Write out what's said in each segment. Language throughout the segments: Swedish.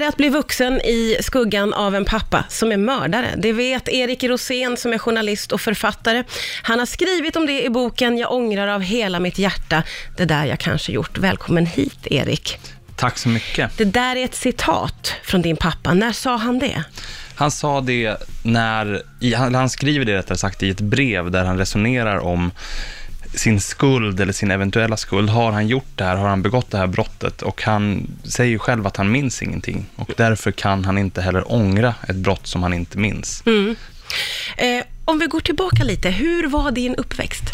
är det att bli vuxen i skuggan av en pappa som är mördare? Det vet Erik Rosén som är journalist och författare. Han har skrivit om det i boken Jag ångrar av hela mitt hjärta, det där jag kanske gjort. Välkommen hit, Erik. Tack så mycket. Det där är ett citat från din pappa. När sa han det? Han sa det när, han skriver det rättare sagt i ett brev där han resonerar om sin skuld eller sin eventuella skuld. Har han gjort det här? Har han begått det här brottet? Och han säger ju själv att han minns ingenting. Och därför kan han inte heller ångra ett brott som han inte minns. Mm. Eh, om vi går tillbaka lite, hur var din uppväxt?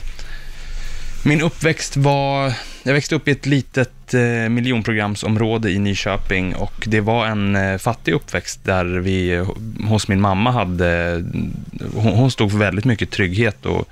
Min uppväxt var, jag växte upp i ett litet eh, miljonprogramsområde i Nyköping och det var en eh, fattig uppväxt där vi hos min mamma hade, hon, hon stod för väldigt mycket trygghet och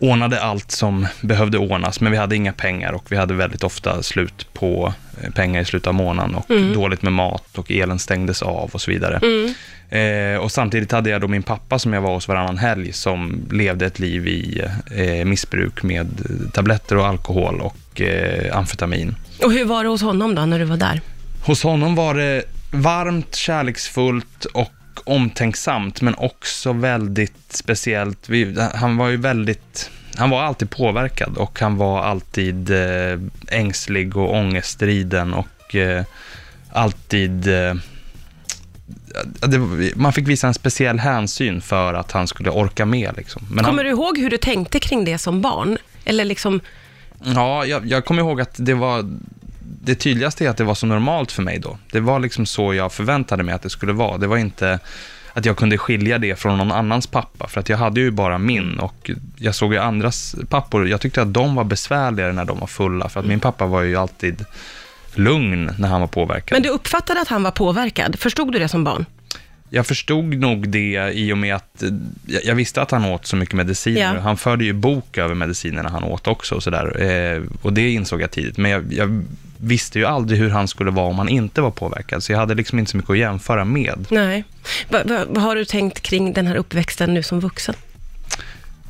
ordnade allt som behövde ordnas, men vi hade inga pengar och vi hade väldigt ofta slut på eh, pengar i slutet av månaden och mm. dåligt med mat och elen stängdes av och så vidare. Mm. Eh, och samtidigt hade jag då min pappa som jag var hos varannan helg som levde ett liv i eh, missbruk med tabletter och alkohol och eh, amfetamin. Och hur var det hos honom då, när du var där? Hos honom var det varmt, kärleksfullt och omtänksamt, men också väldigt speciellt. Vi, han var ju väldigt, han var alltid påverkad och han var alltid eh, ängslig och ångestriden och eh, alltid eh, det, man fick visa en speciell hänsyn för att han skulle orka med. Liksom. Men kommer han, du ihåg hur du tänkte kring det som barn? Eller liksom... Ja, jag, jag kommer ihåg att det var det tydligaste är att det var så normalt för mig då. Det var liksom så jag förväntade mig att det skulle vara. Det var inte att jag kunde skilja det från någon annans pappa, för att jag hade ju bara min och jag såg ju andras pappor, jag tyckte att de var besvärligare när de var fulla, för att min pappa var ju alltid lugn när han var påverkad. Men du uppfattade att han var påverkad, förstod du det som barn? Jag förstod nog det i och med att jag visste att han åt så mycket mediciner. Ja. Han förde ju bok över medicinerna han åt också och sådär. Eh, och det insåg jag tidigt. Men jag, jag visste ju aldrig hur han skulle vara om han inte var påverkad, så jag hade liksom inte så mycket att jämföra med. Nej. Vad va, va har du tänkt kring den här uppväxten nu som vuxen?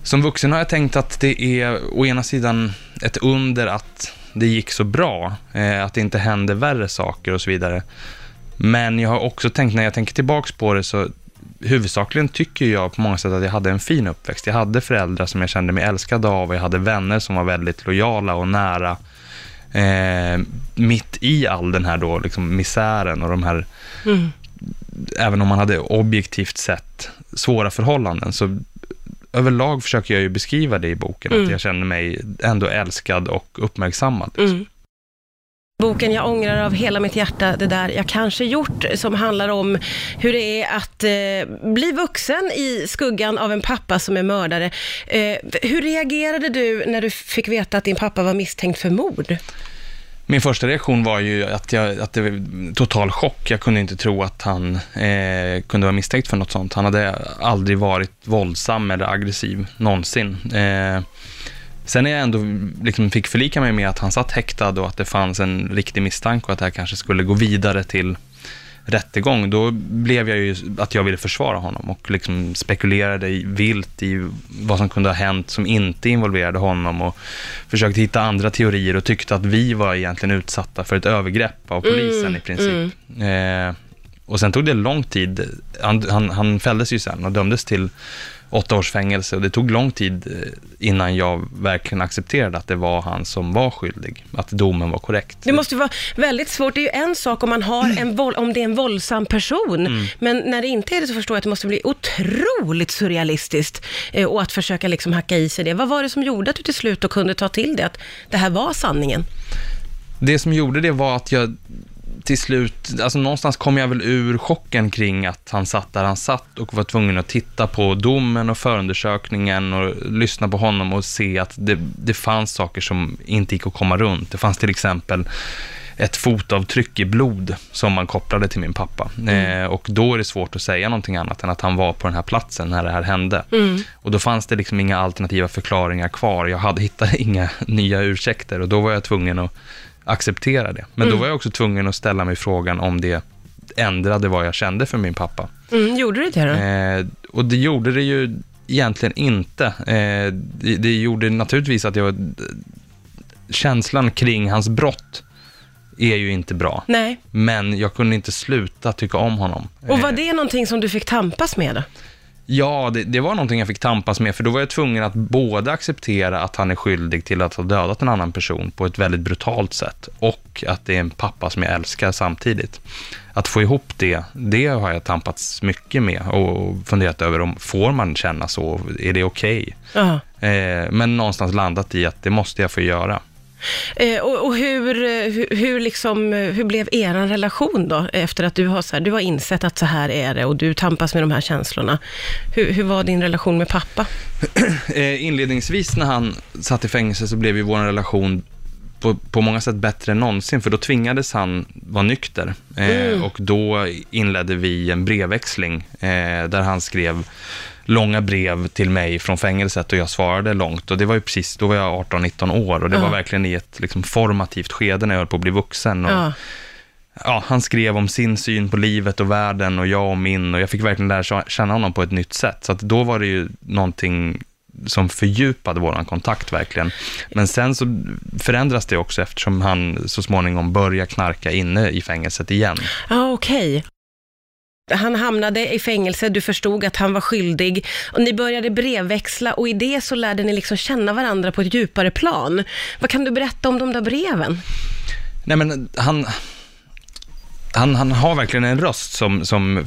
Som vuxen har jag tänkt att det är å ena sidan ett under att det gick så bra, eh, att det inte hände värre saker och så vidare. Men jag har också tänkt, när jag tänker tillbaks på det, så huvudsakligen tycker jag på många sätt att jag hade en fin uppväxt. Jag hade föräldrar som jag kände mig älskad av och jag hade vänner som var väldigt lojala och nära eh, mitt i all den här då, liksom, misären och de här, mm. även om man hade objektivt sett svåra förhållanden, så överlag försöker jag ju beskriva det i boken, mm. att jag känner mig ändå älskad och uppmärksammad. Liksom. Mm. Boken Jag ångrar av hela mitt hjärta det där jag kanske gjort, som handlar om hur det är att eh, bli vuxen i skuggan av en pappa som är mördare. Eh, hur reagerade du när du fick veta att din pappa var misstänkt för mord? Min första reaktion var ju att, jag, att det var total chock. Jag kunde inte tro att han eh, kunde vara misstänkt för något sånt. Han hade aldrig varit våldsam eller aggressiv någonsin. Eh, Sen när jag ändå liksom fick förlika mig med att han satt häktad och att det fanns en riktig misstanke och att det här kanske skulle gå vidare till rättegång, då blev jag ju att jag ville försvara honom och liksom spekulerade vilt i vad som kunde ha hänt som inte involverade honom och försökte hitta andra teorier och tyckte att vi var egentligen utsatta för ett övergrepp av polisen mm, i princip. Mm. Eh, och sen tog det lång tid. Han, han, han fälldes ju sen och dömdes till åtta års fängelse och det tog lång tid eh, innan jag verkligen accepterade att det var han som var skyldig, att domen var korrekt. Det måste vara väldigt svårt. Det är ju en sak om, man har en om det är en våldsam person, mm. men när det inte är det så förstår jag att det måste bli otroligt surrealistiskt eh, och att försöka liksom hacka i sig det. Vad var det som gjorde att du till slut kunde ta till det, att det här var sanningen? Det som gjorde det var att jag till slut, alltså någonstans kom jag väl ur chocken kring att han satt där han satt och var tvungen att titta på domen och förundersökningen och lyssna på honom och se att det, det fanns saker som inte gick att komma runt. Det fanns till exempel ett fotavtryck i blod som man kopplade till min pappa. Mm. Eh, och då är det svårt att säga någonting annat än att han var på den här platsen när det här hände. Mm. Och då fanns det liksom inga alternativa förklaringar kvar. Jag hade hittat inga nya ursäkter och då var jag tvungen att acceptera det. Men mm. då var jag också tvungen att ställa mig frågan om det ändrade vad jag kände för min pappa. Mm, gjorde det det då? Eh, och det gjorde det ju egentligen inte. Eh, det, det, gjorde naturligtvis att jag... Känslan kring hans brott är ju inte bra. Nej. Men jag kunde inte sluta tycka om honom. Och var Eh, det någonting som du fick tampas med då? Ja, det, det var någonting jag fick tampas med, för då var jag tvungen att både acceptera att han är skyldig till att ha dödat en annan person på ett väldigt brutalt sätt och att det är en pappa som jag älskar samtidigt. Att få ihop det, det har jag tampats mycket med och funderat över om får man känna så, är det okej? Ja. Eh, men någonstans landat i att det måste jag få göra. Eh, och och hur, eh, hur, hur, liksom, eh, hur blev er relation då, efter att du har, så här, du har insett att så här är det och du tampas med de här känslorna? Hur, hur var din relation med pappa? Inledningsvis när han satt i fängelse så blev ju vår relation på, på många sätt bättre än någonsin, för då tvingades han vara nykter. Eh, Och då inledde vi en brevväxling eh, där han skrev långa brev till mig från fängelset och jag svarade långt. Och det var ju precis, då var jag 18-19 år och det Ja. var verkligen i ett liksom, formativt skede när jag höll på att bli vuxen. Och, Ja. ja, han skrev om sin syn på livet och världen och jag om min och jag fick verkligen lära känna honom på ett nytt sätt. Så då var det ju någonting som fördjupade vår kontakt verkligen. Men sen så förändras det också eftersom han så småningom börjar knarka inne i fängelset igen. Ja, okej. Han hamnade i fängelse, du förstod att han var skyldig och ni började brevväxla och i det så lärde ni liksom känna varandra på ett djupare plan. Vad kan du berätta om de där breven? Nej men han, han, han har verkligen en röst som, som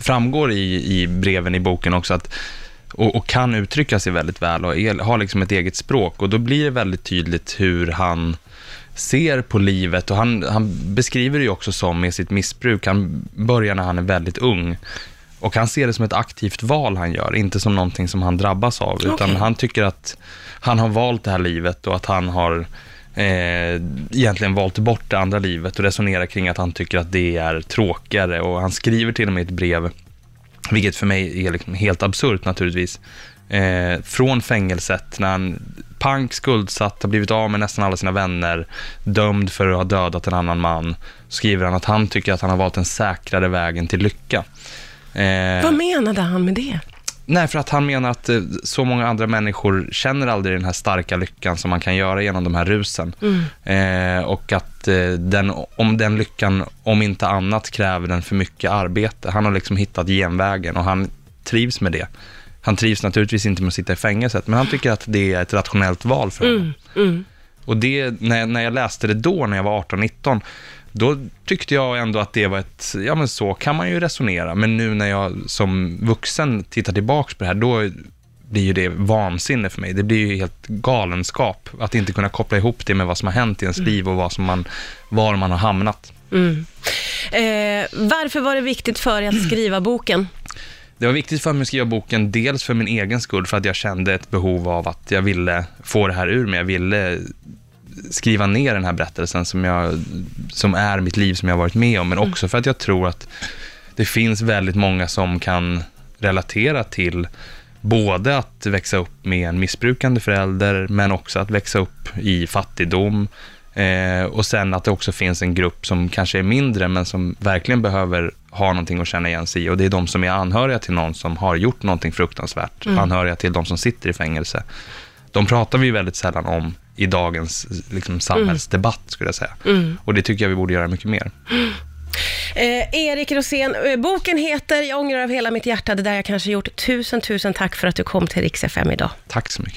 framgår i, i breven i boken också, att, och, och kan uttrycka sig väldigt väl och är, har liksom ett eget språk. Och då blir det väldigt tydligt hur han ser på livet och han, han beskriver det ju också som med sitt missbruk, han börjar när han är väldigt ung. Och han ser det som ett aktivt val han gör, inte som någonting som han drabbas av. Utan Okej. han tycker att han har valt det här livet och att han har eh, egentligen valt bort det andra livet och resonerar kring att han tycker att det är tråkigare. Och han skriver till och med ett brev, vilket för mig är liksom helt absurt naturligtvis, eh, från fängelset när han pank, skuldsatt, har blivit av med nästan alla sina vänner, dömd för att ha dödat en annan man, skriver han att han tycker att han har valt den säkrare vägen till lycka. Eh, Vad menade han med det? Nej, för att han menar att eh, så många andra människor känner aldrig den här starka lyckan som man kan göra genom de här rusen. Eh, och att eh, den, om den lyckan, om inte annat, kräver den för mycket arbete. Han har liksom hittat genvägen och han trivs med det. Han trivs naturligtvis inte med att sitta i fängelset, men han tycker att det är ett rationellt val för honom. Mm. Och det, när, jag- när jag läste det då, när jag var 18-19, då tyckte jag ändå att det var ett, ja men så kan man ju resonera. Men nu när jag som vuxen tittar tillbaks på det här, då blir ju det vansinne för mig. Det blir ju helt galenskap att inte kunna koppla ihop det med vad som har hänt i ens liv och vad som man, var man har hamnat. Mm. Eh, varför var det viktigt för dig att skriva boken? Det var viktigt för mig att skriva boken, dels för min egen skull, för att jag kände ett behov av att jag ville få det här ur mig. Jag ville skriva ner den här berättelsen som, jag, som är mitt liv, som jag har varit med om, men också för att jag tror att det finns väldigt många som kan relatera till både att växa upp med en missbrukande förälder, men också att växa upp i fattigdom. Eh, och sen att det också finns en grupp som kanske är mindre, men som verkligen behöver ha någonting att känna igen sig i. Och det är de som är anhöriga till någon som har gjort någonting fruktansvärt. Anhöriga till de som sitter i fängelse. De pratar vi väldigt sällan om i dagens liksom, samhällsdebatt, skulle jag säga. Och det tycker jag vi borde göra mycket mer. Eh, Erik Rosén, eh, boken heter Jag ångrar av hela mitt hjärta det där jag kanske gjort. Tusen, tusen tack för att du kom till Rix FM idag. Tack så mycket.